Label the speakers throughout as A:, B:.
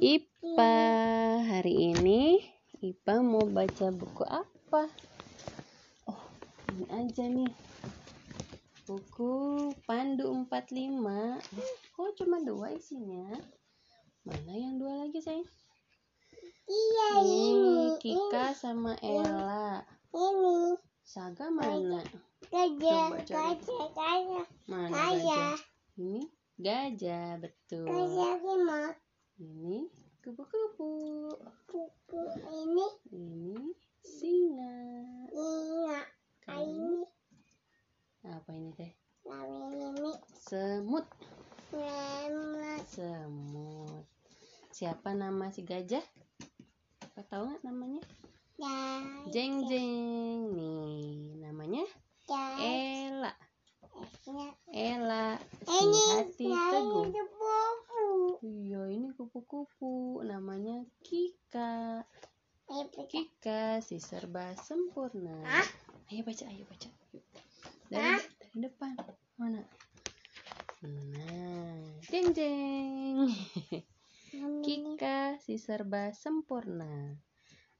A: Ipa hari ini Ipa mau baca buku apa? Oh ini aja nih buku Pandu 45 Oh cuma dua isinya Mana yang dua lagi sayang?
B: Iya
A: Ini
B: ini.
A: Kika sama Ella
B: Ini.
A: Saga mana?
B: Gajah, gajah, gajah,
A: Mana
B: gajah.
A: gajah? Ini gajah betul
B: Gajah.
A: Ini kupu-kupu
B: Kuku ini.
A: Ini singa. Kalau
B: Ini.
A: apa ini teh?
B: Ini.
A: Semut
B: Remote.
A: Semut. Siapa nama si gajah? Kau tahu nggak namanya?
B: Gajah.
A: Jeng Jeng. Nih, namanya
B: Gajah.
A: Ella. Ella. Si
B: Ini.
A: hati teguh.
B: Ini buku.
A: Iya, ini kupu-kupu. Namanya Kika.
B: Ayo baca.
A: Kika si serba sempurna.
B: Hah?
A: Ayo baca, ayo baca. Yuk. Dari,
B: Hah?
A: dari depan. Mana? Nah, jeng jeng. Kika si serba sempurna.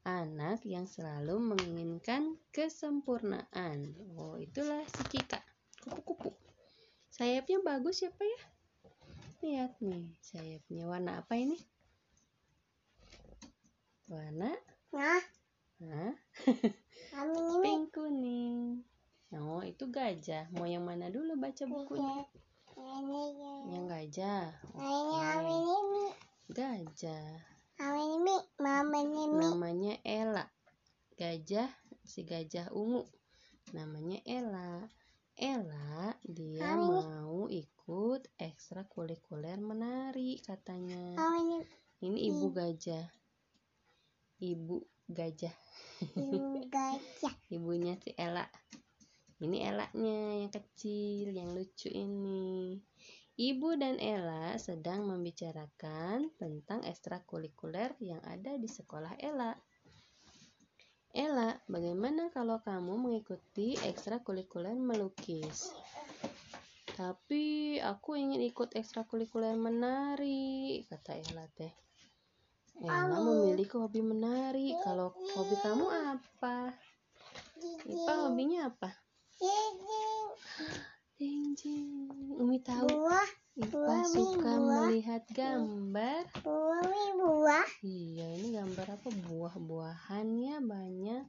A: Anak yang selalu menginginkan kesempurnaan. Oh, itulah si Kika. Kupu-kupu. Sayapnya bagus ya, Pak ya? Lihat nih, sayapnya warna apa ini? Warna
B: Nah,
A: Hah? pink kuning. Oh, itu gajah. Mau yang mana dulu baca bukunya? Yang gajah.
B: Ini.
A: Gajah. Namanya Ella gajah si gajah ungu namanya Ella Ella dia mau ikut ekstrakurikuler menari katanya
B: ini
A: ibu gajah ibu gajah
B: Ibu gajah.
A: ibunya si Ella ini Elanya yang kecil yang lucu ini Ibu dan Ella sedang membicarakan tentang ekstrakurikuler yang ada di sekolah Ella. Ella, bagaimana kalau kamu mengikuti ekstrakurikuler melukis? Tapi aku ingin ikut ekstrakurikuler menari, kata Ella teh. Ella memiliki hobi menari. Kalau hobi kamu apa? Ipa hobinya apa? Jeng. Umi tahu
B: Buah.
A: Ipa suka
B: buah.
A: melihat gambar.
B: Buah. Buah.
A: Iya, ini gambar apa? Buah-buahannya banyak.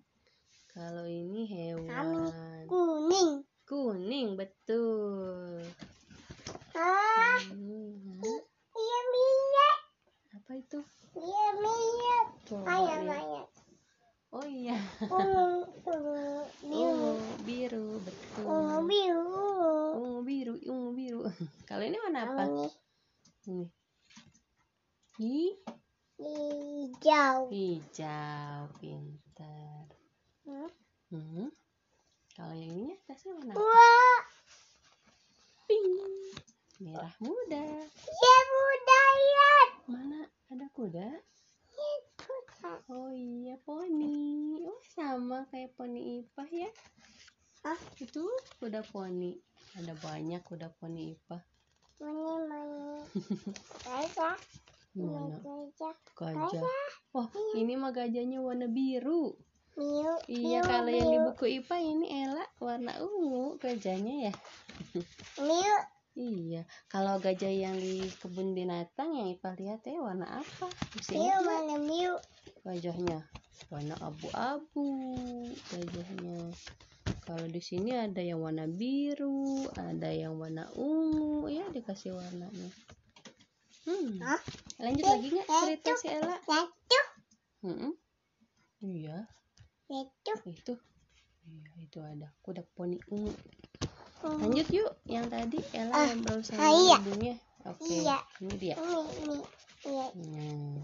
A: Kalau ini hewan.
B: Kuning.
A: Kuning, betul.
B: Ah.
A: Hmm,
B: Iya.
A: Apa itu?
B: Iya minyak.
A: Coba
B: Kayak
A: lihat.
B: banyak.
A: Oh iya,
B: Ungu. Biru.
A: ungu biru, betul.
B: Ungu biru.
A: Ungu biru, ungu biru. Kalau ini warna apa?
B: Ini
A: Ini. Hi,
B: hijau.
A: hijau, pintar.
B: Hmm.
A: Hmm. Kalau yang ini tasnya warna apa?
B: Buah.
A: Pink. Merah muda.
B: Ya budaya.
A: Mana ada kuda?
B: Itu
A: Oh iya, poni. Oh, sama kayak poni Ipah ya.
B: Ah.
A: Itu kuda poni. Ada banyak kuda poni Ipah.
B: Mana mana. Gajah.
A: Mana?
B: Gajah.
A: Gajah. Wah, ini mah gajahnya warna biru.
B: Miu.
A: Iya,
B: miu,
A: kalau yang di
B: miu.
A: buku Ipa ini Ella warna ungu gajahnya ya.
B: Miu.
A: Iya, kalau gajah yang di kebun binatang yang Ipa lihat ya warna apa? Nggak
B: mana miu.
A: gajahnya? Warna abu-abu gajahnya. Kalau di sini ada yang warna biru, ada yang warna ungu, ya dikasih warnanya. Hmm.
B: Hah?
A: Lanjut lagi nggak cerita si Ella?
B: Satu.
A: Hmm. Iya,
B: Satu.
A: itu. Iya, itu ada kuda poni ungu. Lanjut yuk, yang tadi Ella
B: Ah,
A: ngobrol sama
B: ah, iya.
A: ibunya. Oke,
B: Iya.
A: ini dia.
B: Ini ini. Iya.
A: Nah,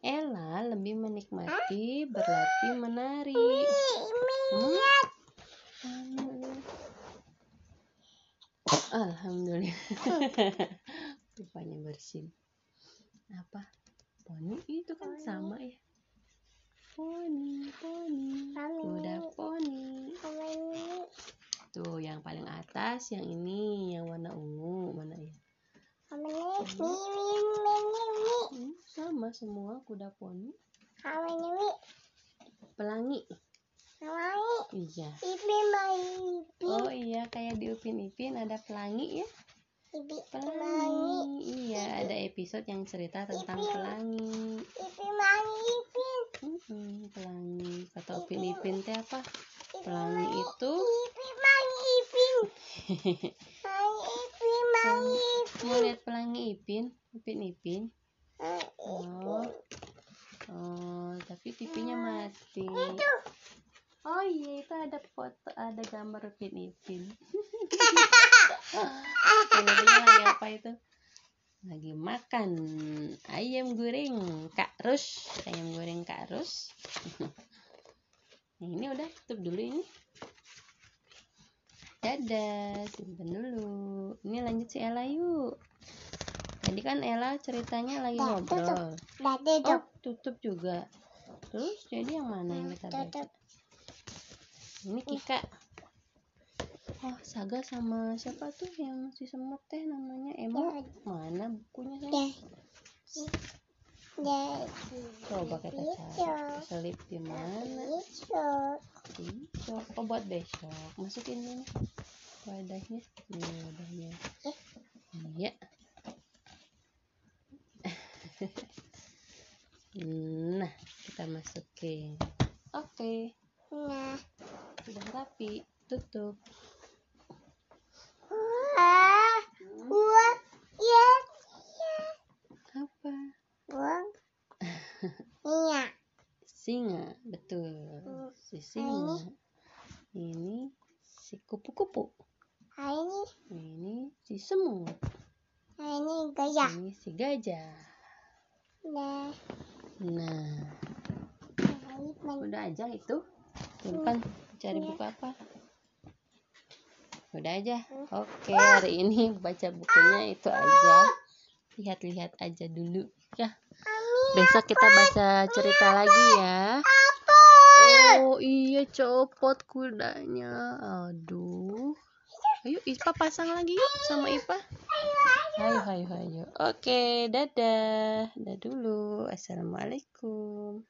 A: Ella lebih menikmati berlatih menari.
B: Ini.
A: Hmm? Alhamdulillah. Rupanya bersin. Apa? Poni itu kan sama ya. Poni, poni,
B: Poni.
A: kuda poni.
B: Ini.
A: Tuh, yang paling atas, yang ini, yang warna ungu, mana ya?
B: Sama.
A: Hmm, sama semua kuda poni? Pelangi.
B: Namanya
A: Iya.
B: Ipin Ipin.
A: Oh iya, kayak di Upin Ipin ada pelangi ya?
B: Ipin.
A: Pelangi. Iya, ada episode yang cerita tentang
B: Ipin.
A: pelangi.
B: Ipin main Ipin.
A: Mm-mm, pelangi. Kata Upin Ipin teh apa? Pelangi itu.
B: Main Ipin main Ipin.
A: mau lihat pelangi Ipin? Ipin.
B: Main
A: Oh.
B: Ipin.
A: Oh, tapi TV-nya mati.
B: Itu.
A: Oh iya, itu ada foto, ada gambar Upin Ipin. Filmnya lagi apa itu? Lagi makan ayam goreng Kak Rus. Ayam goreng Kak Rus. Nah, ini udah tutup dulu ini. Dadah, simpen dulu. Ini lanjut si Ella yuk. Tadi kan Ella ceritanya lagi
B: Dah,
A: ngobrol.
B: Dah
A: Oh,
B: tutup.
A: juga. Terus jadi yang mana yang kita baca? Ini Kika. Oh, Saga sama siapa tuh yang si semut teh namanya Emo? Mana bukunya saya? Coba kita cari. Selip di mana?
B: Besok.
A: Besok. Oh, buat besok. Masukin ini wadahnya. Ini wadahnya. Iya. nah, kita masukin. Oke,
B: Nah.
A: sudah rapi. Tutup.
B: Wah. Wah. Ya.
A: Apa?
B: Wah. Iya.
A: Singa, betul. Si singa. Ini si kupu-kupu.
B: Hari ini,
A: Ini si semut.
B: hari ini gajah.
A: Ini si gajah.
B: Nah.
A: Nah,
B: ini
A: udah aja itu. Simpan. Cari buku apa? Udah aja. Oke, hari ini baca bukunya itu aja. Lihat-lihat aja dulu ya. Besok kita baca cerita lagi ya. Oh iya copot kudanya. Aduh. Ayo Ipa pasang lagi yuk sama Ipa. Ayo ayo ayo. Oke, dadah. Dadah dulu. Assalamualaikum.